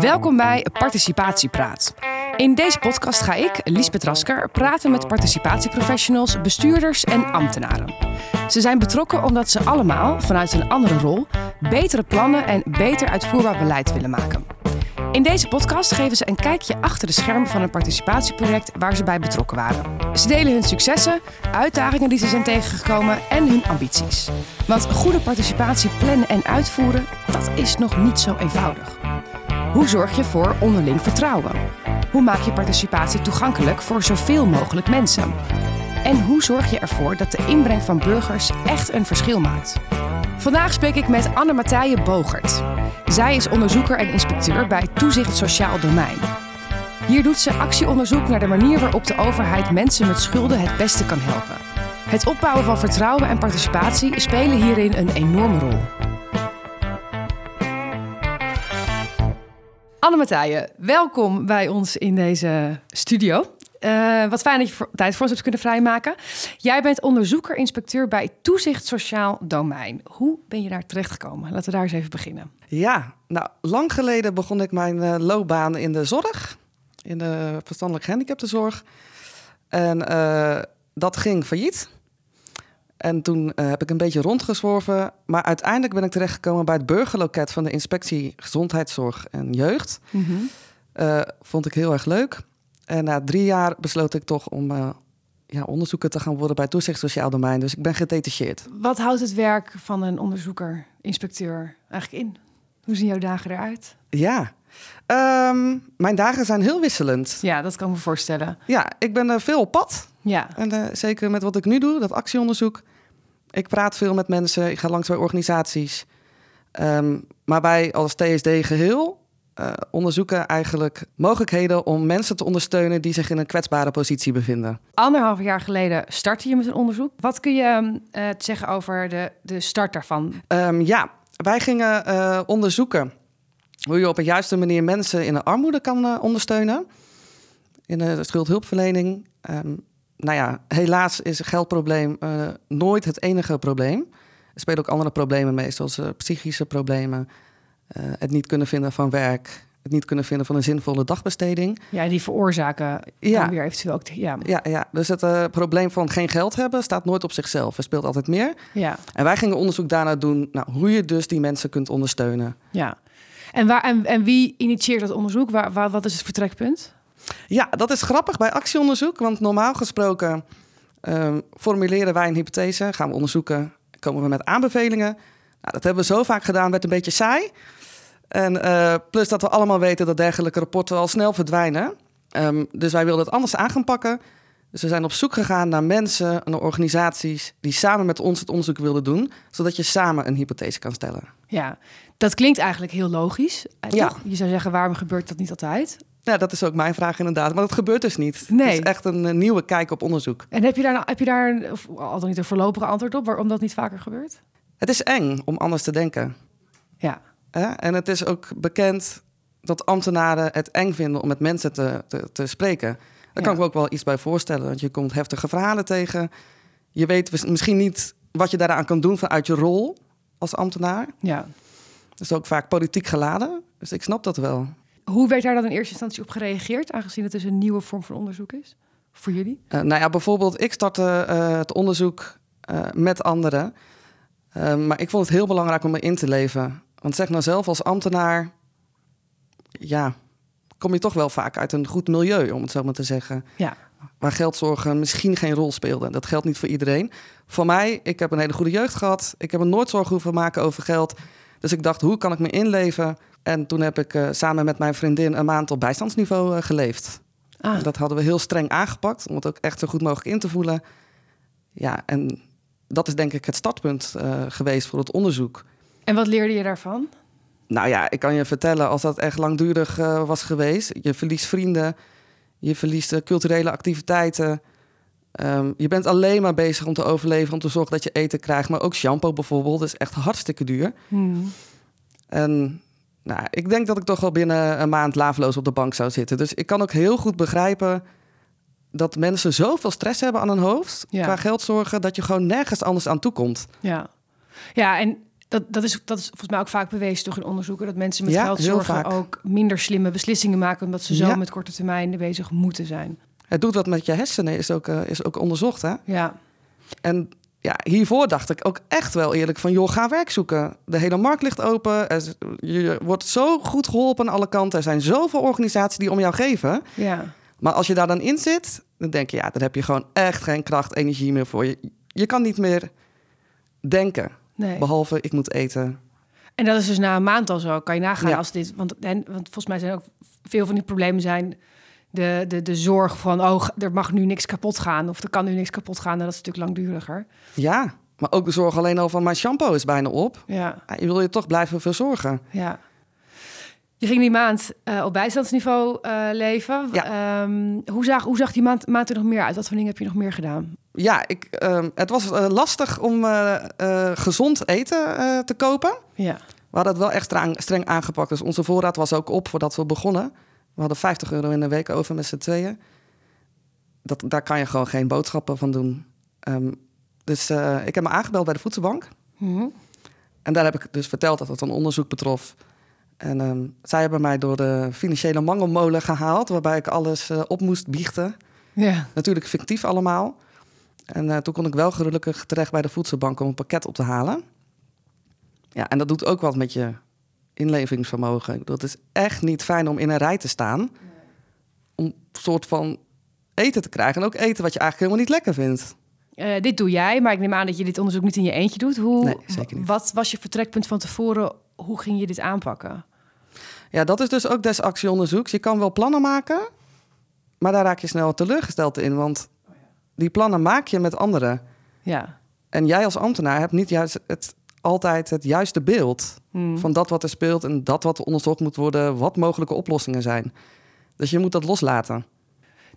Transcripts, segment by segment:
Welkom bij Participatiepraat. In deze podcast ga ik, Liesbeth Rasker, praten met participatieprofessionals, bestuurders en ambtenaren. Ze zijn betrokken omdat ze allemaal, vanuit een andere rol, betere plannen en beter uitvoerbaar beleid willen maken. In deze podcast geven ze een kijkje achter de schermen van een participatieproject waar ze bij betrokken waren. Ze delen hun successen, uitdagingen die ze zijn tegengekomen en hun ambities. Want goede participatie plannen en uitvoeren, dat is nog niet zo eenvoudig. Hoe zorg je voor onderling vertrouwen? Hoe maak je participatie toegankelijk voor zoveel mogelijk mensen? En hoe zorg je ervoor dat de inbreng van burgers echt een verschil maakt? Vandaag spreek ik met Anne Matthije Bogert. Zij is onderzoeker en inspecteur bij Toezicht Sociaal Domein. Hier doet ze actieonderzoek naar de manier waarop de overheid mensen met schulden het beste kan helpen. Het opbouwen van vertrouwen en participatie spelen hierin een enorme rol. Anne Matthije, welkom bij ons in deze studio. Uh, wat fijn dat je tijd voor ons hebt kunnen vrijmaken. Jij bent onderzoeker-inspecteur bij Toezicht Sociaal Domein. Hoe ben je daar terechtgekomen? Laten we daar eens even beginnen. Ja, nou, lang geleden begon ik mijn uh, loopbaan in de zorg, in de verstandelijk gehandicaptenzorg. En uh, dat ging failliet. En toen heb ik een beetje rondgezworven. Maar uiteindelijk ben ik terechtgekomen bij het burgerloket van de Inspectie Gezondheidszorg en Jeugd. Mm -hmm. vond ik heel erg leuk. En na drie jaar besloot ik toch om uh, ja, onderzoeker te gaan worden bij Toezicht Sociaal Domein. Dus ik ben gedetacheerd. Wat houdt het werk van een onderzoeker, inspecteur eigenlijk in? Hoe zien jouw dagen eruit? Ja, um, mijn dagen zijn heel wisselend. Ja, dat kan ik me voorstellen. Ja, ik ben uh, veel op pad. Ja. En uh, zeker met wat ik nu doe, dat actieonderzoek. Ik praat veel met mensen, ik ga langs bij organisaties. Um, maar wij als TSD geheel uh, onderzoeken eigenlijk mogelijkheden om mensen te ondersteunen die zich in een kwetsbare positie bevinden. Anderhalf jaar geleden startte je met een onderzoek. Wat kun je uh, zeggen over de, de start daarvan? Um, ja, wij gingen onderzoeken hoe je op een juiste manier mensen in de armoede kan ondersteunen. In de schuldhulpverlening. Um, nou ja, helaas is het geldprobleem nooit het enige probleem. Er spelen ook andere problemen mee, zoals psychische problemen. Het niet kunnen vinden van werk, het niet kunnen vinden van een zinvolle dagbesteding. Ja, die veroorzaken ja. weer eventueel ook. Ja, ja, ja. dus het probleem van geen geld hebben staat nooit op zichzelf. Er speelt altijd meer. Ja. En wij gingen onderzoek daarna doen nou, hoe je dus die mensen kunt ondersteunen. Ja. En, waar, en, en wie initieert dat onderzoek? Waar, waar, wat is het vertrekpunt? Ja, dat is grappig bij actieonderzoek. Want normaal gesproken um, formuleren wij een hypothese, gaan we onderzoeken, komen we met aanbevelingen. Nou, dat hebben we zo vaak gedaan, werd een beetje saai. En uh, plus dat we allemaal weten dat dergelijke rapporten al snel verdwijnen. Um, dus wij wilden het anders aan gaan pakken. Dus we zijn op zoek gegaan naar mensen en organisaties die samen met ons het onderzoek wilden doen, zodat je samen een hypothese kan stellen. Ja, dat klinkt eigenlijk heel logisch. Ja. Je zou zeggen, waarom gebeurt dat niet altijd? Ja, dat is ook mijn vraag inderdaad. Maar dat gebeurt dus niet. Nee. Het is echt een, een nieuwe kijk op onderzoek. En heb je daar, heb je daar of, al dan niet een voorlopige antwoord op waarom dat niet vaker gebeurt? Het is eng om anders te denken. Ja. En het is ook bekend dat ambtenaren het eng vinden om met mensen te, te, te spreken. Daar ja. kan ik me ook wel iets bij voorstellen. Want je komt heftige verhalen tegen. Je weet misschien niet wat je daaraan kan doen vanuit je rol als ambtenaar. Ja. Dat is ook vaak politiek geladen. Dus ik snap dat wel. Hoe werd daar dan in eerste instantie op gereageerd, aangezien het dus een nieuwe vorm van onderzoek is voor jullie? Uh, nou ja, bijvoorbeeld, ik startte uh, het onderzoek uh, met anderen. Uh, maar ik vond het heel belangrijk om erin te leven. Want zeg nou zelf, als ambtenaar, ja, kom je toch wel vaak uit een goed milieu, om het zo maar te zeggen. Ja. Waar geldzorgen misschien geen rol speelde. Dat geldt niet voor iedereen. Voor mij, ik heb een hele goede jeugd gehad. Ik heb me nooit zorgen hoeven maken over geld. Dus ik dacht, hoe kan ik me inleven? En toen heb ik uh, samen met mijn vriendin een maand op bijstandsniveau uh, geleefd. Ah. Dat hadden we heel streng aangepakt, om het ook echt zo goed mogelijk in te voelen. Ja, en dat is denk ik het startpunt uh, geweest voor het onderzoek. En wat leerde je daarvan? Nou ja, ik kan je vertellen, als dat echt langdurig was geweest, je verliest vrienden, je verliest culturele activiteiten. Um, je bent alleen maar bezig om te overleven, om te zorgen dat je eten krijgt. Maar ook shampoo bijvoorbeeld, is echt hartstikke duur. Hmm. En nou, ik denk dat ik toch wel binnen een maand laafloos op de bank zou zitten. Dus ik kan ook heel goed begrijpen dat mensen zoveel stress hebben aan hun hoofd Ja. qua geldzorgen, dat je gewoon nergens anders aan toe komt. Ja. Ja, en dat, dat, is, dat is volgens mij ook vaak bewezen door in onderzoeken... dat mensen met Ja, geld heel zorgen vaak. ook minder slimme beslissingen maken... omdat ze zo Ja. met korte termijn bezig moeten zijn. Het doet wat met je hersenen, is ook, eh, is ook onderzocht. Hè? Ja, En ja, hiervoor dacht ik ook echt wel eerlijk van... joh, ga werk zoeken. De hele markt ligt open. Er je wordt zo goed geholpen aan alle kanten. Er zijn zoveel organisaties die om jou geven. ja. Maar als je daar dan in zit, dan denk je... ja, dan heb je gewoon echt geen kracht, energie meer voor je. Je kan niet meer denken. Nee. Behalve, ik moet eten. En dat is dus na een maand al zo. Kan je nagaan Ja. als dit... Want, en, want volgens mij zijn ook veel van die problemen zijn... De, de, de zorg van, oh, er mag nu niks kapot gaan... of er kan nu niks kapot gaan. En dat is natuurlijk langduriger. Ja, maar ook de zorg alleen al van mijn shampoo is bijna op. Ja, Je wil je toch blijven verzorgen. ja. Je ging die maand eh, op bijstandsniveau eh, leven. Ja. Ehm, hoe, zag, hoe zag die maand, maand er nog meer uit? Wat voor dingen heb je nog meer gedaan? Ja, ik, ehm, het was eh, lastig om gezond eten te kopen. Ja, We hadden het wel echt streng, streng aangepakt. Dus onze voorraad was ook op voordat we begonnen. We hadden 50 euro in de week over met z'n tweeën. Dat, daar kan je gewoon geen boodschappen van doen. Ehm, dus eh, ik heb me aangebeld bij de voedselbank. Mhm. En daar heb ik dus verteld dat het een onderzoek betrof. En ehm, zij hebben mij door de financiële mangelmolen gehaald... waarbij ik alles eh, op moest biechten. ja. Natuurlijk fictief allemaal. En eh, toen kon ik wel gelukkig terecht bij de voedselbank om een pakket op te halen. Ja, en dat doet ook wat met je inlevingsvermogen. Het is echt niet fijn om in een rij te staan. Om een soort van eten te krijgen. En ook eten wat je eigenlijk helemaal niet lekker vindt. Eh, dit doe jij, maar ik neem aan dat je dit onderzoek niet in je eentje doet. Hoe, Nee, zeker niet. Wat was je vertrekpunt van tevoren? Hoe ging je dit aanpakken? Ja, dat is dus ook des actieonderzoeks. Je kan wel plannen maken, maar daar raak je snel teleurgesteld in. Want die plannen maak je met anderen. Ja. En jij als ambtenaar hebt niet juist het, altijd het juiste beeld Hmm. van dat wat er speelt en dat wat onderzocht moet worden, wat mogelijke oplossingen zijn. Dus je moet dat loslaten.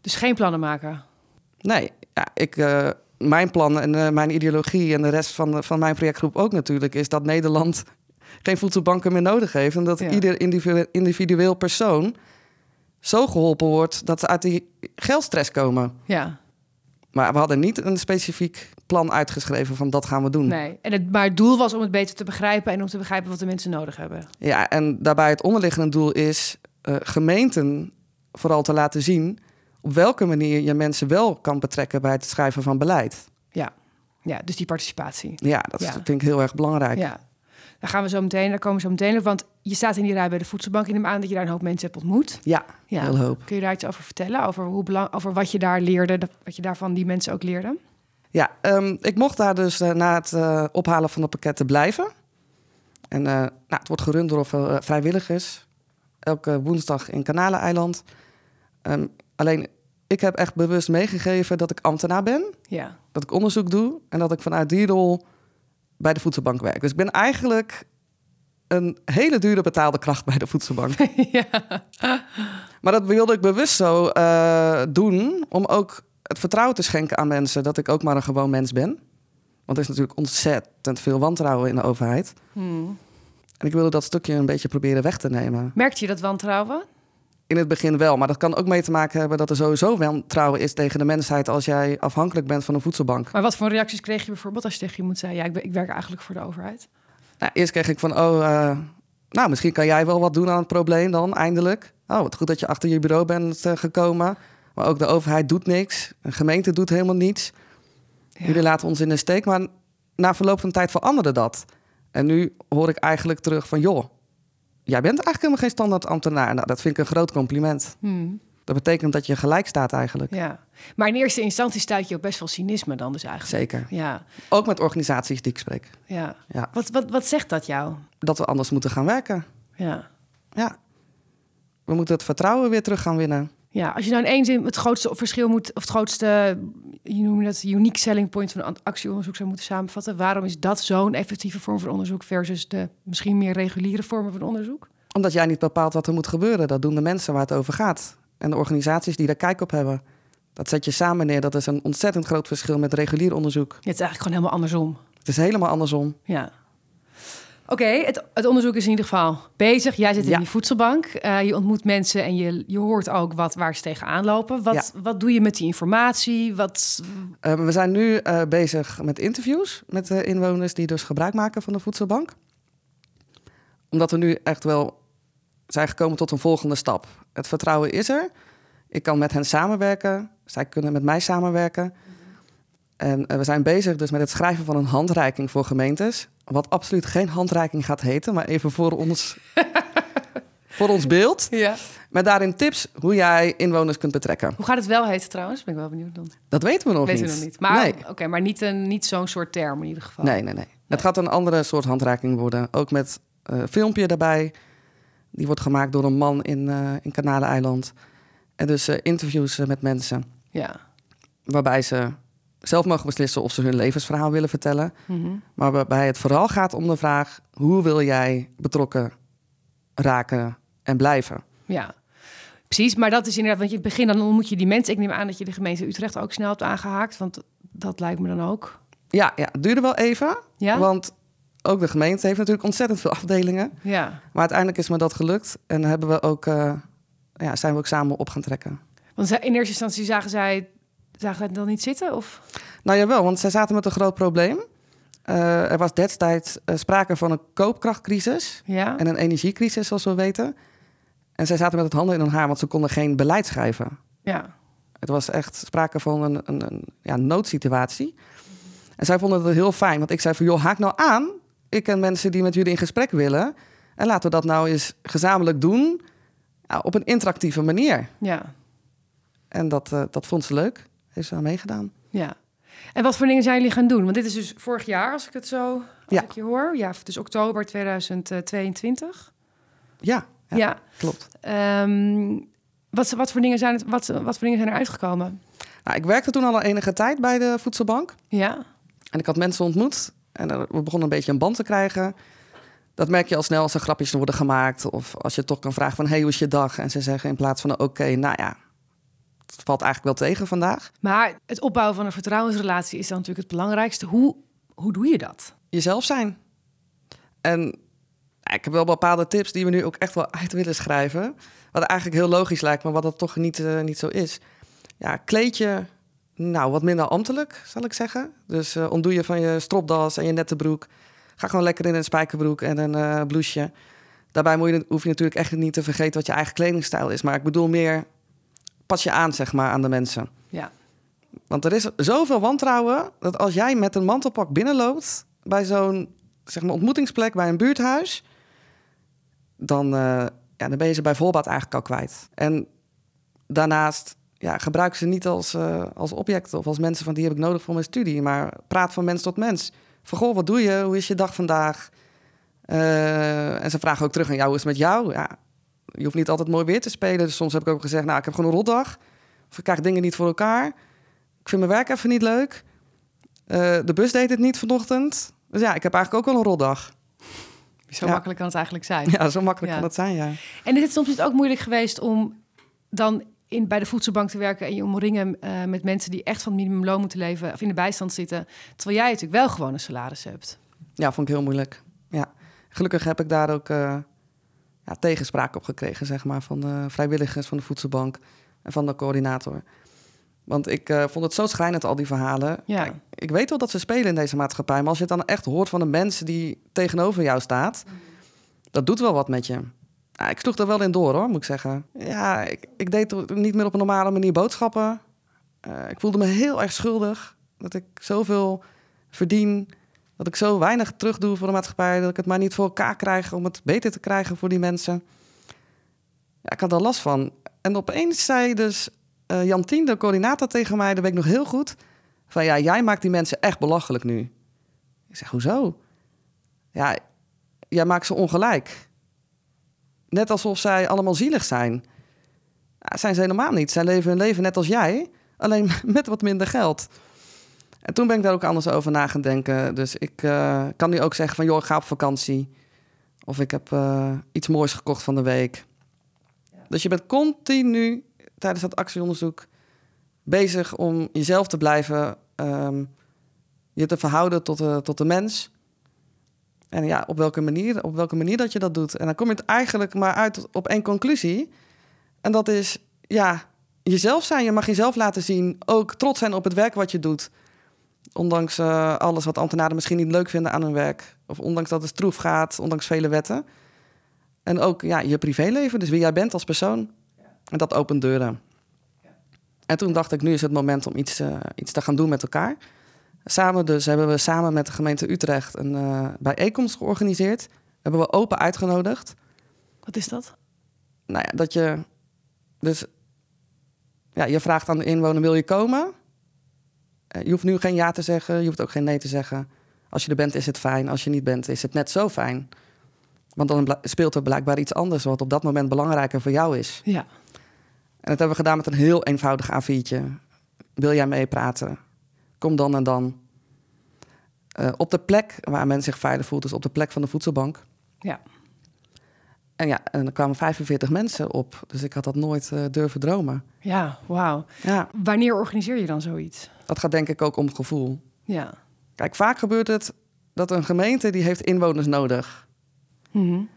Dus geen plannen maken. Nee, ja, ik, eh, mijn plan en eh, mijn ideologie en de rest van, van mijn projectgroep ook natuurlijk is dat Nederland geen voedselbanken meer nodig heeft en dat Ja. ieder individu- individueel persoon zo geholpen wordt dat ze uit die geldstress komen. Ja, Maar we hadden niet een specifiek plan uitgeschreven van dat gaan we doen. nee. En het, maar het doel was om het beter te begrijpen en om te begrijpen wat de mensen nodig hebben. Ja, en daarbij het onderliggende doel is eh, gemeenten vooral te laten zien op welke manier je mensen wel kan betrekken bij het schrijven van beleid. Ja, ja dus die participatie. Ja, dat Ja. vind ik heel erg belangrijk. Ja. Daar gaan we zo meteen, daar komen we zo meteen op. Want je staat in die rij bij de voedselbank. Ik neem aan dat je daar een hoop mensen hebt ontmoet. Ja, Ja. heel hoop. Kun je daar iets over vertellen? Over, hoe belang, over wat je daar leerde, wat je daarvan die mensen ook leerden? Ja, ehm, ik mocht daar dus eh, na het eh, ophalen van de pakketten blijven. En eh, nou, het wordt gerund door vrijwilligers. Elke woensdag in Kanaleneiland. Ehm, alleen, ik heb echt bewust meegegeven dat ik ambtenaar ben. Ja. dat ik onderzoek doe en dat ik vanuit die rol bij de voedselbank werk. Dus ik ben eigenlijk een hele dure betaalde kracht bij de voedselbank. ja. Maar dat wilde ik bewust zo eh, doen om ook het vertrouwen te schenken aan mensen dat ik ook maar een gewoon mens ben. Want er is natuurlijk ontzettend veel wantrouwen in de overheid. Hmm. En ik wilde dat stukje een beetje proberen weg te nemen. Merkte je dat wantrouwen? In het begin wel, maar dat kan ook mee te maken hebben dat er sowieso wantrouwen is tegen de mensheid als jij afhankelijk bent van een voedselbank. Maar wat voor reacties kreeg je bijvoorbeeld als je tegen iemand zei... ja, ik, ben- ik werk eigenlijk voor de overheid? Nou, eerst kreeg ik van, oh, eh, nou, misschien kan jij wel wat doen aan het probleem dan, eindelijk. Oh, wat goed dat je achter je bureau bent eh, gekomen. Maar ook de overheid doet niks. Een gemeente doet helemaal niets. Ja. Jullie laten ons in de steek. Maar na verloop van tijd veranderde dat. En nu hoor ik eigenlijk terug van, joh, jij bent eigenlijk helemaal geen standaard ambtenaar. Nou, dat vind ik een groot compliment. Hmm. Dat betekent dat je gelijk staat eigenlijk. Ja. Maar in eerste instantie stuit je op best veel cynisme dan dus eigenlijk. Zeker. Ja, Ook met organisaties die ik spreek. ja. Ja. Wat, wat, wat zegt dat jou? Dat we anders moeten gaan werken. Ja. Ja. We moeten het vertrouwen weer terug gaan winnen. Ja, als je nou in één zin het grootste verschil moet, of het grootste, je noemt dat, unique selling point van een actieonderzoek zou moeten samenvatten, waarom is dat zo'n effectieve vorm van onderzoek versus de misschien meer reguliere vormen van onderzoek? Omdat jij niet bepaalt wat er moet gebeuren. Dat doen de mensen waar het over gaat. En de organisaties die daar kijk op hebben. Dat zet je samen neer. Dat is een ontzettend groot verschil met regulier onderzoek. Ja, het is eigenlijk gewoon helemaal andersom. Het is helemaal andersom. Ja. Oké, het, het, onderzoek is in ieder geval bezig. Jij zit in Ja. die voedselbank. Eh, je ontmoet mensen en je, je hoort ook wat, waar ze tegenaan lopen. Wat, wat doe je met die informatie? Wat, Eh, we zijn nu eh, bezig met interviews met de inwoners die dus gebruik maken van de voedselbank. Omdat we nu echt wel zijn gekomen tot een volgende stap. Het vertrouwen is er. Ik kan met hen samenwerken. Zij kunnen met mij samenwerken. En we zijn bezig dus met het schrijven van een handreiking voor gemeentes. Wat absoluut geen handreiking gaat heten, maar even voor ons, voor ons beeld. ja. Met daarin tips hoe jij inwoners kunt betrekken. Hoe gaat het wel heten trouwens? Ben ik wel benieuwd dan. Dat weten we nog Weten niet. we nog niet. Maar, nee. oké, maar niet, een, niet zo'n soort term in ieder geval. Nee, nee, nee. Het gaat een andere soort handreiking worden. Ook met een filmpje daarbij. Die wordt gemaakt door een man in, eh in Kanaleiland. En dus eh, interviews met mensen. Ja. Waarbij ze zelf mogen beslissen of ze hun levensverhaal willen vertellen. Mhm. Maar waarbij het vooral gaat om de vraag... hoe wil jij betrokken raken en blijven? Ja. Precies, maar dat is inderdaad, want je begint dan ontmoet je die mensen. Ik neem aan dat je de gemeente Utrecht ook snel hebt aangehaakt, want dat lijkt me dan ook. Ja, ja het duurde wel even. Ja? Want ook de gemeente heeft natuurlijk ontzettend veel afdelingen. Ja. Maar uiteindelijk is me dat gelukt. En hebben we ook, eh, ja, zijn we ook samen op gaan trekken. Want in eerste instantie zagen zij, zagen het dan niet zitten? Of? Nou jawel, want zij zaten met een groot probleem. Eh, er was destijds eh, sprake van een koopkrachtcrisis Ja. en een energiecrisis, zoals we weten. En zij zaten met het handen in hun haar, want ze konden geen beleid schrijven. Ja. Het was echt sprake van een, een, een ja, noodsituatie. En zij vonden het heel fijn, want ik zei van... joh, haak nou aan. Ik ken mensen die met jullie in gesprek willen. En laten we dat nou eens gezamenlijk doen ja, op een interactieve manier. Ja. En dat, eh, dat vond ze leuk. Heeft ze aan meegedaan. Ja. En wat voor dingen zijn jullie gaan doen? Want dit is dus vorig jaar, als ik het zo als Ja. ik je hoor. Ja, dus oktober 2022. Ja, ja, Ja. klopt. Ehm, wat, wat, voor dingen zijn het, wat, wat voor dingen zijn er uitgekomen? Nou, ik werkte toen al enige tijd bij de voedselbank. Ja. En ik had mensen ontmoet. En we begonnen een beetje een band te krijgen. Dat merk je al snel als er grapjes worden gemaakt. Of als je toch kan vragen van, hey, hoe is je dag? En ze zeggen in plaats van, oké, nou ja, het valt eigenlijk wel tegen vandaag. Maar het opbouwen van een vertrouwensrelatie is dan natuurlijk het belangrijkste. Hoe, hoe doe je dat? Jezelf zijn. En ik heb wel bepaalde tips die we nu ook echt wel uit willen schrijven. Wat eigenlijk heel logisch lijkt, maar wat dat toch niet, eh, niet zo is. Ja, kleed je nou, wat minder ambtelijk, zal ik zeggen. Dus eh ontdoe je van je stropdas en je nette broek. Ga gewoon lekker in een spijkerbroek en een eh blouseje. Daarbij moet je, hoef je natuurlijk echt niet te vergeten wat je eigen kledingstijl is. Maar ik bedoel meer, pas je aan, zeg maar, aan de mensen. Ja. Want er is zoveel wantrouwen dat als jij met een mantelpak binnenloopt bij zo'n zeg maar, ontmoetingsplek, bij een buurthuis, dan, eh, ja, dan ben je ze bij voorbaat eigenlijk al kwijt. En daarnaast ja, gebruik ze niet als, eh, als objecten of als mensen van die heb ik nodig voor mijn studie, maar praat van mens tot mens. Van goh, wat doe je? Hoe is je dag vandaag? Eh, en ze vragen ook terug aan jou, hoe is het met jou? Ja, je hoeft niet altijd mooi weer te spelen. Dus soms heb ik ook gezegd, nou, ik heb gewoon een rotdag. Of ik krijg dingen niet voor elkaar. Ik vind mijn werk even niet leuk. Eh, de bus deed het niet vanochtend. Dus ja, ik heb eigenlijk ook wel een rotdag. Zo Ja. makkelijk kan het eigenlijk zijn. Ja, zo makkelijk Ja. kan dat zijn, ja. En is het soms niet ook moeilijk geweest om dan in, bij de voedselbank te werken en je omringen eh, met mensen die echt van het minimumloon moeten leven of in de bijstand zitten, terwijl jij natuurlijk wel gewoon een salaris hebt? Ja, vond ik heel moeilijk. Ja. Gelukkig heb ik daar ook eh, ja, tegenspraak op gekregen, zeg maar, van de vrijwilligers van de voedselbank en van de coördinator. Want ik eh, vond het zo schrijnend, al die verhalen. Ja. Kijk, ik weet wel dat ze spelen in deze maatschappij, maar als je het dan echt hoort van een mens die tegenover jou staat, dat doet wel wat met je. Ja, ik sloeg er wel in door, hoor, moet ik zeggen. Ja, ik, ik deed niet meer op een normale manier boodschappen. Eh, ik voelde me heel erg schuldig dat ik zoveel verdien, dat ik zo weinig terug doe voor de maatschappij, dat ik het maar niet voor elkaar krijg om het beter te krijgen voor die mensen. Ja, ik had er last van. En opeens zei dus eh Jan Tien, de coördinator, tegen mij, dat weet ik nog heel goed, van ja, jij maakt die mensen echt belachelijk nu. Ik zeg, hoezo? Ja, jij maakt ze ongelijk. Net alsof zij allemaal zielig zijn. Ja, zijn ze helemaal niet. Zij leven hun leven net als jij, alleen met wat minder geld. En toen ben ik daar ook anders over na gaan denken. Dus ik eh, kan nu ook zeggen van, joh, ik ga op vakantie. Of ik heb eh, iets moois gekocht van de week. Dus je bent continu tijdens dat actieonderzoek bezig om jezelf te blijven, ehm, je te verhouden tot de, tot de mens. En ja, op welke manier, op welke manier dat je dat doet. En dan kom je het eigenlijk maar uit op één conclusie. En dat is, ja, jezelf zijn. Je mag jezelf laten zien. Ook trots zijn op het werk wat je doet. Ondanks uh, alles wat ambtenaren misschien niet leuk vinden aan hun werk. Of ondanks dat het stroef gaat, ondanks vele wetten. En ook ja, je privéleven, dus wie jij bent als persoon. En dat opent deuren. En toen dacht ik, nu is het moment om iets, uh, iets te gaan doen met elkaar. Samen dus hebben we samen met de gemeente Utrecht een uh, bijeenkomst georganiseerd. Hebben we open uitgenodigd. Wat is dat? Nou ja, dat je... Dus ja, je vraagt aan de inwoner, wil je komen? Uh, je hoeft nu geen ja te zeggen, je hoeft ook geen nee te zeggen. Als je er bent, is het fijn. Als je niet bent, is het net zo fijn. Want dan speelt er blijkbaar iets anders... wat op dat moment belangrijker voor jou is. Ja. En dat hebben we gedaan met een heel eenvoudig A4'tje. Wil jij meepraten? Kom dan en dan. Uh, op de plek waar men zich veilig voelt, dus op de plek van de voedselbank. Ja. En ja, en er kwamen 45 mensen op. Dus ik had dat nooit uh, durven dromen. Ja, wauw. Ja. Wanneer organiseer je dan zoiets? Dat gaat denk ik ook om gevoel. Ja. Kijk, vaak gebeurt het dat een gemeente die heeft inwoners nodig. Mm -hmm.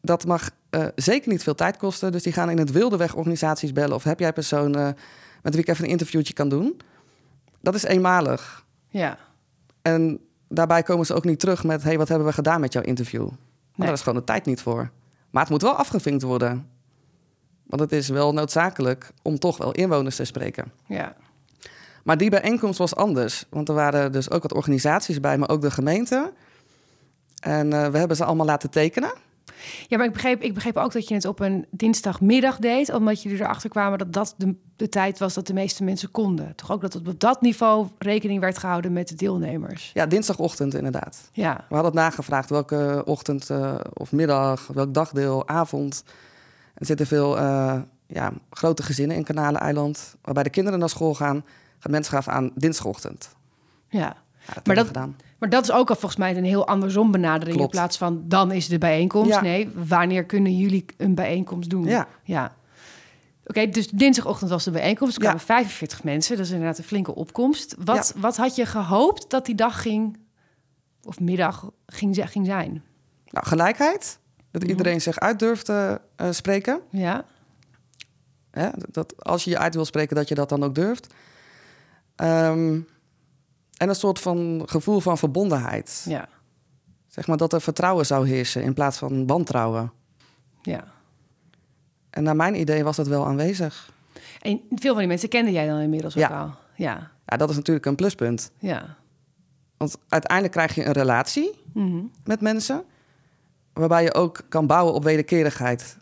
Dat mag uh, zeker niet veel tijd kosten. Dus die gaan in het wilde weg organisaties bellen. Of heb jij personen met wie ik even een interviewtje kan doen? Dat is eenmalig. Ja. En daarbij komen ze ook niet terug met... hey, wat hebben we gedaan met jouw interview? Nee. Daar is gewoon de tijd niet voor. Maar het moet wel afgevinkt worden. Want het is wel noodzakelijk om toch wel inwoners te spreken. Ja. Maar die bijeenkomst was anders. Want er waren dus ook wat organisaties bij, maar ook de gemeente. En uh, we hebben ze allemaal laten tekenen. Ja, maar ik begreep, ik begreep ook dat je het op een dinsdagmiddag deed, omdat jullie erachter kwamen dat dat de, de tijd was dat de meeste mensen konden. Toch ook dat op dat niveau rekening werd gehouden met de deelnemers. Ja, dinsdagochtend inderdaad. Ja. We hadden het nagevraagd welke ochtend uh, of middag, welk dagdeel, avond. Er zitten veel uh, ja, grote gezinnen in Kanaleneiland, waarbij de kinderen naar school gaan. Gaan mensen gaven aan dinsdagochtend. Ja. ja dat maar, dat, gedaan. Maar dat is ook al volgens mij een heel andersom benadering. Klopt. In plaats van dan is de bijeenkomst. Ja. Nee, wanneer kunnen jullie een bijeenkomst doen? Ja. ja. Oké, dus dinsdagochtend was de bijeenkomst. Er Ja. kwamen 45 mensen. Dat is inderdaad een flinke opkomst. Wat, wat had je gehoopt dat die dag ging, of middag ging, ging zijn? Nou, gelijkheid. Dat Mhm. iedereen zich uit durft te eh, spreken. Ja? Dat als je je uit wil spreken, dat je dat dan ook durft. Ehm, en een soort van gevoel van verbondenheid. ja, Zeg maar dat er vertrouwen zou heersen in plaats van wantrouwen. ja. En naar mijn idee was dat wel aanwezig. En veel van die mensen kende jij dan inmiddels ook Ja. al? Ja, Ja, dat is natuurlijk een pluspunt. ja. Want uiteindelijk krijg je een relatie Mhm. met mensen... waarbij je ook kan bouwen op wederkerigheid.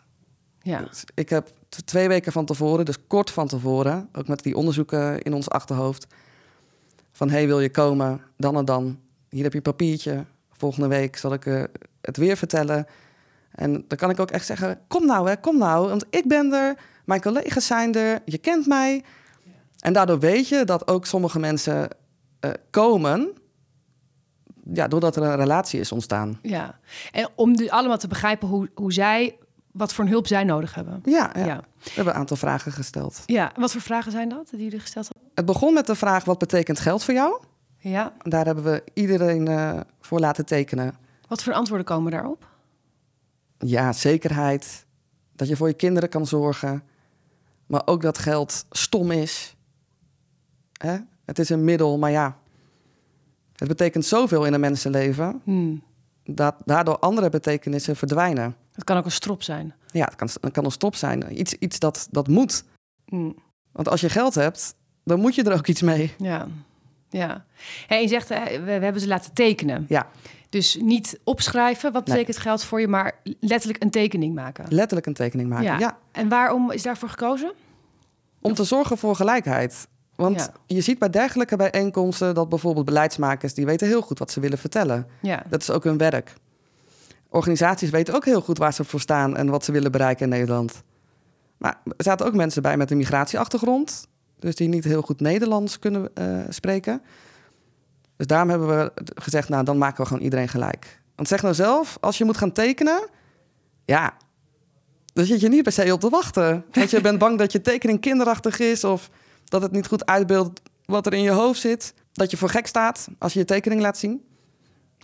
Ja, Dus ik heb twee weken van tevoren, dus kort van tevoren... ook met die onderzoeken in ons achterhoofd... van hey, wil je komen, dan en dan. Hier heb je papiertje. Volgende week zal ik eh, het weer vertellen. En dan kan ik ook echt zeggen, kom nou hè, kom nou. Want ik ben er, mijn collega's zijn er, je kent mij. En daardoor weet je dat ook sommige mensen eh, komen... Ja, doordat er een relatie is ontstaan. ja. En om dus allemaal te begrijpen hoe, hoe zij, wat voor een hulp zij nodig hebben. Ja, ja. Ja. We hebben een aantal vragen gesteld. ja. Wat voor vragen zijn dat die jullie gesteld hebben? Het begon met de vraag, wat betekent geld voor jou? Ja. Daar hebben we iedereen eh, voor laten tekenen. Wat voor antwoorden komen daarop? Ja, zekerheid. Dat je voor je kinderen kan zorgen. Maar ook dat geld stom is. Hè? Het is een middel, maar ja. Het betekent zoveel in een mensenleven. Hmm. Dat daardoor andere betekenissen verdwijnen. Het kan ook een strop zijn. Ja, het kan, het kan een stop zijn. Iets, iets dat, dat moet. Hmm. Want als je geld hebt, dan moet je er ook iets mee. Ja. Ja. Hey, je zegt, eh, we, we hebben ze laten tekenen. Ja, Dus niet opschrijven, wat Nee. betekent geld voor je, maar letterlijk een tekening maken. letterlijk een tekening maken. Ja. ja. En waarom is daarvoor gekozen? Om te zorgen voor gelijkheid. Want Ja. je ziet bij dergelijke bijeenkomsten dat bijvoorbeeld beleidsmakers... die weten heel goed wat ze willen vertellen. Ja. Dat is ook hun werk. Organisaties weten ook heel goed waar ze voor staan... en wat ze willen bereiken in Nederland. Maar er zaten ook mensen bij met een migratieachtergrond... dus die niet heel goed Nederlands kunnen eh, spreken. Dus daarom hebben we gezegd, nou, dan maken we gewoon iedereen gelijk. Want zeg nou zelf, als je moet gaan tekenen... ja, dan zit je niet per se op te wachten. Want je bent bang dat je tekening kinderachtig is... of dat het niet goed uitbeeldt wat er in je hoofd zit. Dat je voor gek staat als je je tekening laat zien.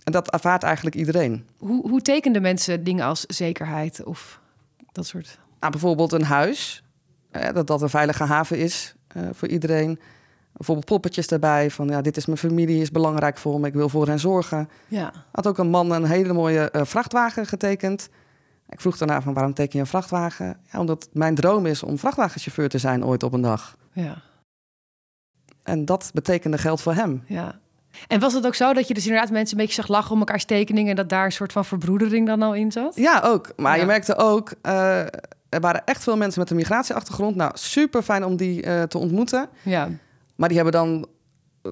En dat ervaart eigenlijk iedereen. Hoe, hoe tekenden mensen dingen als zekerheid of dat soort? Nou, bijvoorbeeld een huis, eh, dat dat een veilige haven is eh, voor iedereen. Bijvoorbeeld poppetjes erbij van ja, dit is mijn familie, is belangrijk voor me, ik wil voor hen zorgen. Ja. Had ook een man een hele mooie eh, vrachtwagen getekend. Ik vroeg daarna van waarom teken je een vrachtwagen? Ja, omdat mijn droom is om vrachtwagenchauffeur te zijn ooit op een dag. Ja. En dat betekende geld voor hem. Ja. En was het ook zo dat je dus inderdaad mensen een beetje zag lachen om elkaars tekeningen en dat daar een soort van verbroedering dan al in zat? Ja, ook. Maar Ja. je merkte ook, eh, er waren echt veel mensen met een migratieachtergrond. Nou, super fijn om die eh, te ontmoeten. Ja. Maar die hebben dan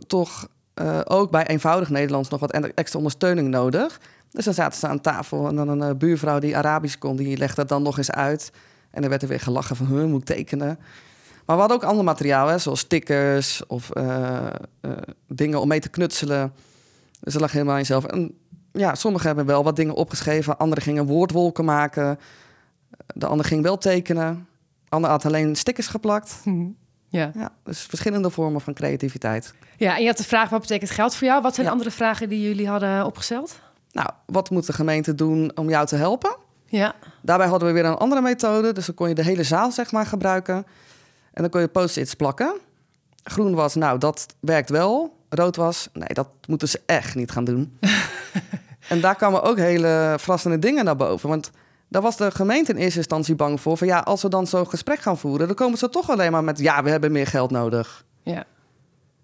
toch eh, ook bij eenvoudig Nederlands nog wat extra ondersteuning nodig. Dus dan zaten ze aan tafel en dan een buurvrouw die Arabisch kon, die legde het dan nog eens uit. En dan werd er weer gelachen van, huh, moet ik tekenen? Maar we hadden ook ander materiaal, hè, zoals stickers of eh, eh, dingen om mee te knutselen. Dus dat lag helemaal in jezelf. En ja, sommigen hebben wel wat dingen opgeschreven. Anderen gingen woordwolken maken. De ander ging wel tekenen. De ander had alleen stickers geplakt. Hm. Ja. Ja, dus verschillende vormen van creativiteit. ja, en je had de vraag, wat betekent geld voor jou? Wat zijn Ja. andere vragen die jullie hadden opgesteld? Nou, wat moet de gemeente doen om jou te helpen? Ja. Daarbij hadden we weer een andere methode. Dus dan kon je de hele zaal zeg maar gebruiken. En dan kon je post-its plakken. Groen was, nou, dat werkt wel. Rood was, nee, dat moeten ze echt niet gaan doen. en daar kwamen ook hele verrassende dingen naar boven. Want daar was de gemeente in eerste instantie bang voor. Van ja, als we dan zo'n gesprek gaan voeren... dan komen ze toch alleen maar met... ja, we hebben meer geld nodig. Ja.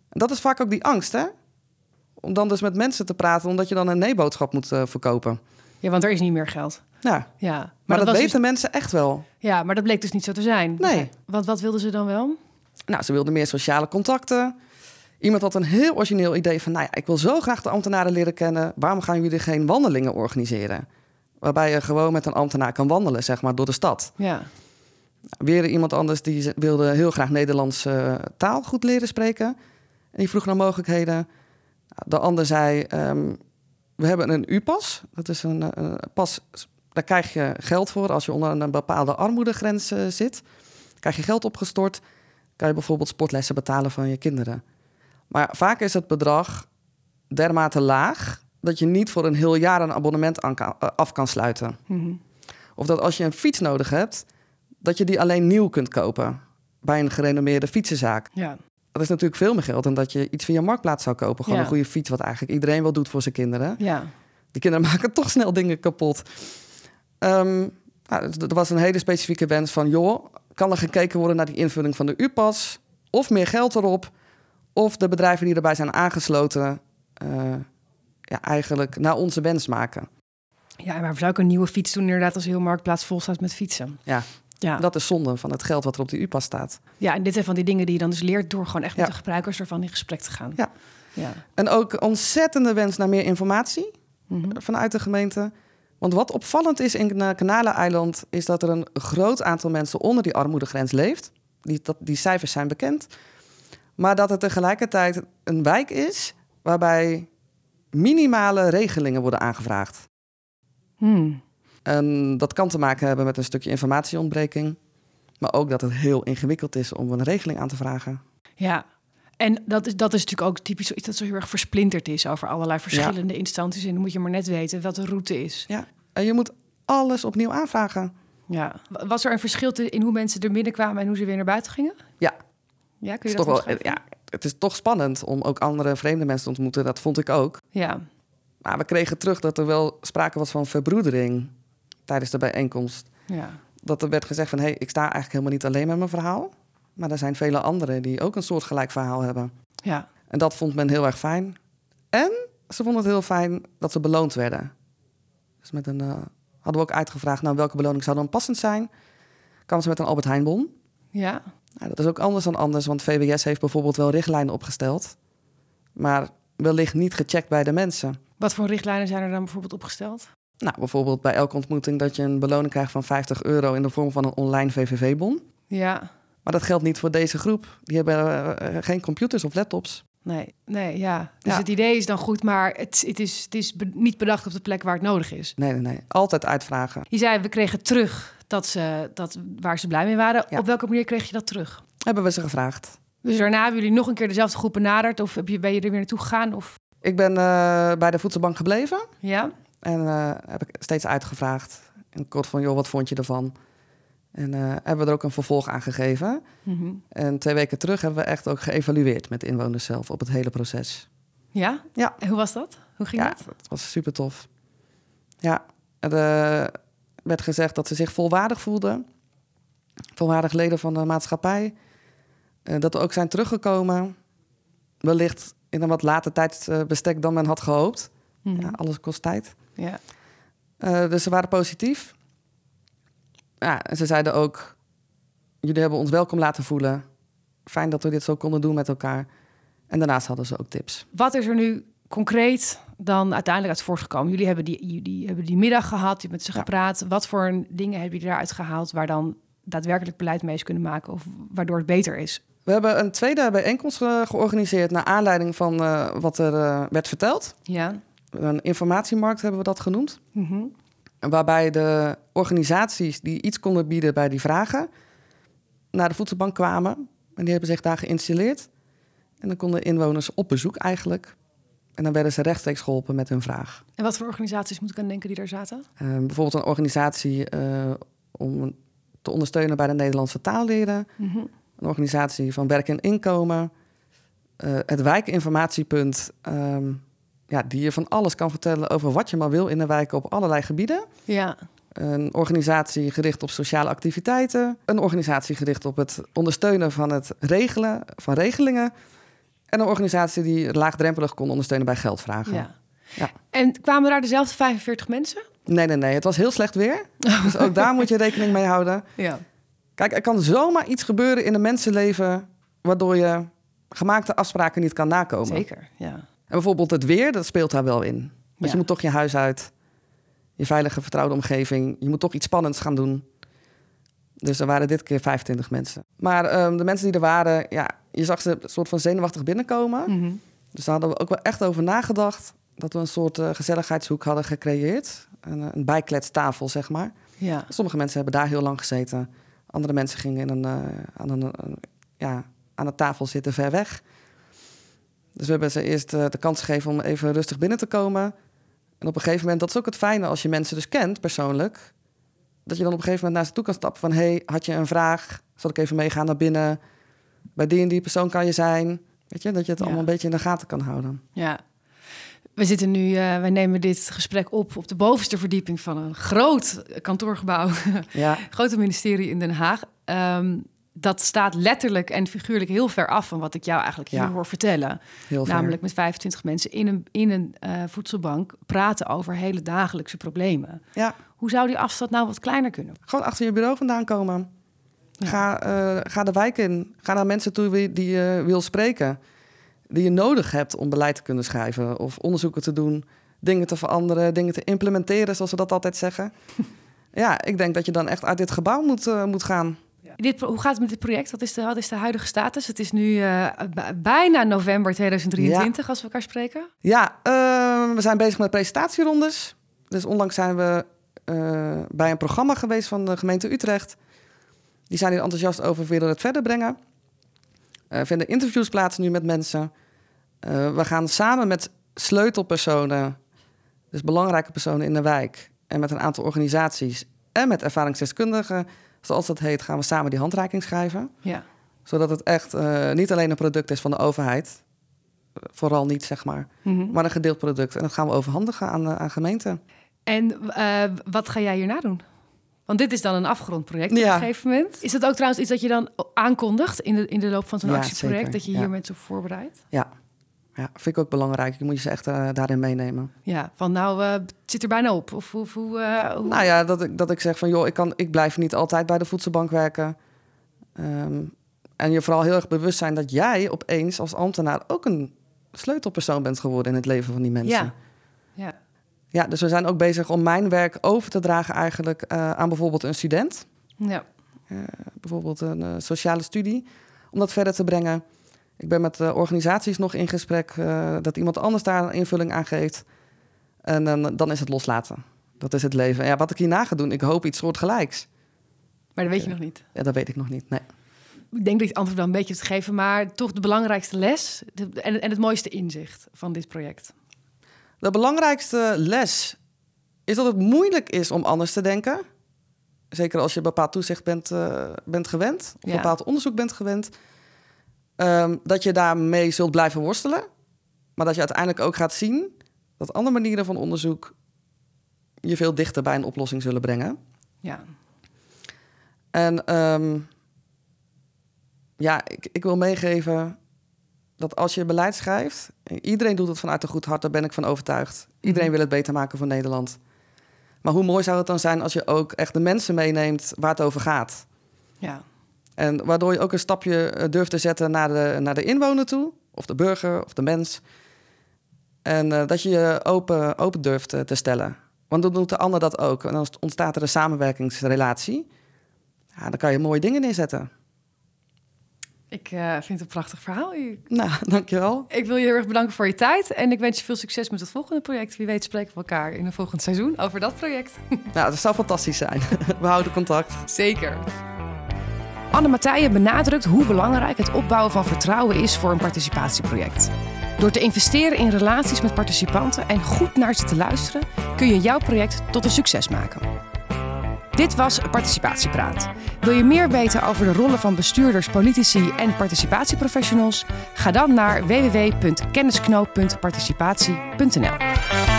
En dat is vaak ook die angst, hè? Om dan dus met mensen te praten... omdat je dan een nee-boodschap moet eh, verkopen. ja, want er is niet meer geld. Ja, Ja. Maar, maar, dat, weten dus- mensen echt wel. ja, maar dat bleek dus niet zo te zijn. Nee. Want wat wilden ze dan wel? Nou, ze wilden meer sociale contacten. Iemand had een heel origineel idee van... nou ja, ik wil zo graag de ambtenaren leren kennen. Waarom gaan jullie geen wandelingen organiseren? Waarbij je gewoon met een ambtenaar kan wandelen, zeg maar, door de stad. Ja. Weer iemand anders die wilde heel graag Nederlandse eh, taal goed leren spreken. En die vroeg naar mogelijkheden. De ander zei, ehm, we hebben een U-pas. Dat is een, eh, een pas, daar krijg je geld voor als je onder een bepaalde armoedegrens eh, zit. Krijg je geld opgestort, kan je bijvoorbeeld sportlessen betalen van je kinderen. Maar vaak is het bedrag dermate laag dat je niet voor een heel jaar een abonnement kan- eh, af kan sluiten. Mhm. Of dat als je een fiets nodig hebt, dat je die alleen nieuw kunt kopen bij een gerenommeerde fietsenzaak. Ja. Dat is natuurlijk veel meer geld dan dat je iets via Marktplaats zou kopen. Gewoon Ja. een goede fiets, wat eigenlijk iedereen wel doet voor zijn kinderen. Ja. Die kinderen maken toch snel dingen kapot. Ehm, nou, er was een hele specifieke wens van... joh, kan er gekeken worden naar die invulling van de U-pas... of meer geld erop... of de bedrijven die erbij zijn aangesloten... eh, ja, eigenlijk naar onze wens maken. Ja, en waarom zou ik een nieuwe fiets doen inderdaad als heel marktplaats vol staat met fietsen? Ja. Ja. Dat is zonde van het geld wat er op die U-pas staat. ja, en dit zijn van die dingen die je dan dus leert door gewoon echt met Ja. de gebruikers ervan in gesprek te gaan. Ja. Ja. En ook ontzettende wens naar meer informatie Mhm. vanuit de gemeente. Want wat opvallend is in Kanaleneiland... is dat er een groot aantal mensen onder die armoedegrens leeft. Die, dat, die cijfers zijn bekend. Maar dat het tegelijkertijd een wijk is... waarbij minimale regelingen worden aangevraagd. Hmm. En dat kan te maken hebben met een stukje informatieontbreking... maar ook dat het heel ingewikkeld is om een regeling aan te vragen. Ja, en dat is, dat is natuurlijk ook typisch iets dat zo heel erg versplinterd is over allerlei verschillende instanties. En dan moet je maar net weten wat de route is. Ja, je moet alles opnieuw aanvragen. Ja. Was er een verschil in hoe mensen er binnenkwamen en hoe ze weer naar buiten gingen? Ja, Ja, kun je dat toch wel, ja, het is toch spannend om ook andere vreemde mensen te ontmoeten. Dat vond ik ook. Ja. Maar we kregen terug dat er wel sprake was van verbroedering tijdens de bijeenkomst. ja. Dat er werd gezegd van, hé, hey, ik sta eigenlijk helemaal niet alleen met mijn verhaal. Maar er zijn vele anderen die ook een soortgelijk verhaal hebben. Ja. En dat vond men heel erg fijn. En ze vonden het heel fijn dat ze beloond werden. Dus met een, eh, hadden we ook uitgevraagd, nou, welke beloning zou dan passend zijn? Kwamen ze met een Albert Heijnbon. Ja. Nou, dat is ook anders dan anders, want VWS heeft bijvoorbeeld wel richtlijnen opgesteld. Maar wellicht niet gecheckt bij de mensen. Wat voor richtlijnen zijn er dan bijvoorbeeld opgesteld? Nou, bijvoorbeeld bij elke ontmoeting dat je een beloning krijgt van 50 euro in de vorm van een online VVV-bon. Ja. Maar dat geldt niet voor deze groep. Die hebben eh, geen computers of laptops. Nee, nee, ja. Dus Ja. het idee is dan goed, maar het, het is, het is be- niet bedacht op de plek waar het nodig is. Nee, nee, nee. Altijd uitvragen. Je zei, we kregen terug dat ze, dat, waar ze blij mee waren. Ja. Op welke manier kreeg je dat terug? Hebben we ze gevraagd. Dus daarna hebben jullie nog een keer dezelfde groep benaderd? Of heb je, ben je er weer naartoe gegaan? Of... Ik ben eh, bij de voedselbank gebleven Ja? en eh, heb ik steeds uitgevraagd. En kort van, joh, wat vond je ervan? En eh, hebben we er ook een vervolg aan gegeven. Mhm. En twee weken terug hebben we echt ook geëvalueerd met de inwoners zelf op het hele proces. Ja? Ja. En hoe was dat? Hoe ging ja, dat? het was super tof. Ja, er eh, werd gezegd dat ze zich volwaardig voelden. Volwaardig leden van de maatschappij. Eh, dat we ook zijn teruggekomen. Wellicht in een wat later tijdsbestek dan men had gehoopt. Mhm. Ja, alles kost tijd. Ja. Dus ze waren positief. Ja, en ze zeiden ook... jullie hebben ons welkom laten voelen. Fijn dat we dit zo konden doen met elkaar. En daarnaast hadden ze ook tips. Wat is er nu concreet dan uiteindelijk uit voortgekomen? Jullie hebben die, jullie hebben die middag gehad, je hebt met ze Ja. gepraat. Wat voor dingen hebben jullie eruit gehaald... waar dan daadwerkelijk beleid mee is kunnen maken... of waardoor het beter is? We hebben een tweede bijeenkomst eh, georganiseerd... naar aanleiding van eh, wat er eh, werd verteld. Ja. Een informatiemarkt hebben we dat genoemd. Mhm. Waarbij de organisaties die iets konden bieden bij die vragen... naar de voedselbank kwamen. En die hebben zich daar geïnstalleerd. En dan konden inwoners op bezoek eigenlijk. En dan werden ze rechtstreeks geholpen met hun vraag. En wat voor organisaties moet ik aan denken die daar zaten? Eh, bijvoorbeeld een organisatie eh, om te ondersteunen bij de Nederlandse taalleren. Mhm. Een organisatie van werk en inkomen. eh, het wijkinformatiepunt, ehm, ja, die je van alles kan vertellen over wat je maar wil in de wijken op allerlei gebieden. Ja. Een organisatie gericht op sociale activiteiten. Een organisatie gericht op het ondersteunen van het regelen van regelingen. En een organisatie die laagdrempelig kon ondersteunen bij geldvragen. ja. Ja. En kwamen daar dezelfde 45 mensen? Nee, nee, nee. Het was heel slecht weer. Dus ook daar moet je rekening mee houden. Ja. Kijk, er kan zomaar iets gebeuren in een mensenleven... waardoor je gemaakte afspraken niet kan nakomen. Zeker, ja. Bijvoorbeeld het weer, dat speelt daar wel in. Want Ja. je moet toch je huis uit. Je veilige, vertrouwde omgeving. Je moet toch iets spannends gaan doen. Dus er waren dit keer 25 mensen. Maar ehm, de mensen die er waren, ja, je zag ze een soort van zenuwachtig binnenkomen. Mhm. Dus daar hadden we ook wel echt over nagedacht. Dat we een soort eh, gezelligheidshoek hadden gecreëerd. Een, eh, een bijkletstafel, zeg maar. Ja. Sommige mensen hebben daar heel lang gezeten. Andere mensen gingen in een, eh, aan, een, een- ja, aan de tafel zitten ver weg. Dus we hebben ze eerst eh, de kans gegeven om even rustig binnen te komen. En op een gegeven moment, dat is ook het fijne als je mensen dus kent persoonlijk. Dat je dan op een gegeven moment naar ze toe kan stappen van... hey, had je een vraag? Zal ik even meegaan naar binnen? Bij die en die persoon kan je zijn. Weet je, dat je het Ja. allemaal een beetje in de gaten kan houden. Ja. We zitten nu, eh wij nemen dit gesprek op op de bovenste verdieping van een groot kantoorgebouw, Ja, grote ministerie in Den Haag. Ehm, dat staat letterlijk en figuurlijk heel ver af van wat ik jou eigenlijk hier Ja. hoor vertellen. heel. Namelijk met 25 mensen in een, in een eh, voedselbank praten over hele dagelijkse problemen. Ja, Hoe zou die afstand nou wat kleiner kunnen? Gewoon achter je bureau vandaan komen. Ja. Ga, eh, ga de wijk in. Ga naar mensen toe die je wil spreken. Die je nodig hebt om beleid te kunnen schrijven. Of onderzoeken te doen. Dingen te veranderen. Dingen te implementeren, zoals we dat altijd zeggen. ja, ik denk dat je dan echt uit dit gebouw moet, eh, moet gaan. Dit, hoe gaat het met dit project? Wat is de, wat is de huidige status? Het is nu eh, bijna november 2023 als we elkaar spreken. Ja, eh, we zijn bezig met presentatierondes. Dus onlangs zijn we eh, bij een programma geweest van de gemeente Utrecht. Die zijn hier enthousiast over, willen het verder brengen. Er vinden interviews plaats nu met mensen. Eh, we gaan samen met sleutelpersonen, dus belangrijke personen in de wijk... en met een aantal organisaties en met ervaringsdeskundigen, zoals dat heet... gaan we samen die handreiking schrijven. Ja. Zodat het echt eh, niet alleen een product is van de overheid... vooral niet, zeg maar Mhm. maar een gedeeld product. En dat gaan we overhandigen aan, eh, aan gemeenten. En eh, wat ga jij hierna doen? Want dit is dan een afgerond project op Ja. een gegeven moment. Is dat ook trouwens iets dat je dan aankondigt in de, in de loop van zo'n Ja, actieproject? zeker, Dat je ja. hier mensen op voorbereidt? Ja. Ja, vind ik ook belangrijk. Je moet je ze echt eh, daarin meenemen. Ja, van nou, eh, het zit er bijna op. Of hoe... hoe, eh, hoe- Nou ja, dat ik, dat ik zeg van joh, ik, kan, ik blijf niet altijd bij de voedselbank werken. Ehm, en je vooral heel erg bewust zijn dat jij opeens als ambtenaar ook een sleutelpersoon bent geworden in het leven van die mensen. Ja. Ja. Ja, dus we zijn ook bezig om mijn werk over te dragen eigenlijk aan bijvoorbeeld een student. ja. bijvoorbeeld een sociale studie, om dat verder te brengen. Ik ben met eh, organisaties nog in gesprek eh, dat iemand anders daar een invulling aan geeft. En dan dan is het loslaten. Dat is het leven. En ja, wat ik hierna ga doen, ik hoop iets soortgelijks. Maar dat weet je nog niet. Ja, dat weet ik nog niet. Nee. ik denk dat ik het antwoord wel een beetje te geven, maar toch de belangrijkste les en, en het mooiste inzicht van dit project. De belangrijkste les is dat het moeilijk is om anders te denken. Zeker als je bepaald toezicht bent, uh, bent gewend, of bepaald onderzoek bent gewend. Um, dat je daarmee zult blijven worstelen. Maar dat je uiteindelijk ook gaat zien dat andere manieren van onderzoek je veel dichter bij een oplossing zullen brengen. Ja. En um, ja, ik, ik wil meegeven dat als je beleid schrijft, iedereen doet het vanuit een goed hart, daar ben ik van overtuigd. Iedereen mhm. wil het beter maken voor Nederland. Maar hoe mooi zou het dan zijn als je ook echt de mensen meeneemt waar het over gaat? Ja. En waardoor je ook een stapje eh, durft te zetten naar de, naar de inwoner toe, of de burger of de mens. En uh, dat je je open, open durft te, te stellen. Want dan doet de ander dat ook. En dan ontstaat er een samenwerkingsrelatie. Ja, dan kan je mooie dingen neerzetten. Ik uh, vind het een prachtig verhaal. Nou, dankjewel. Ik wil je heel erg bedanken voor je tijd. En ik wens je veel succes met het volgende project. Wie weet spreken we elkaar in een volgend seizoen over dat project. Nou, dat zou fantastisch zijn. We houden contact. Zeker. Anne Mathijen benadrukt hoe belangrijk het opbouwen van vertrouwen is voor een participatieproject. Door te investeren in relaties met participanten en goed naar ze te luisteren, kun je jouw project tot een succes maken. Dit was Participatiepraat. Wil je meer weten over de rollen van bestuurders, politici en participatieprofessionals? Ga dan naar www.kennisknoop.participatie.nl.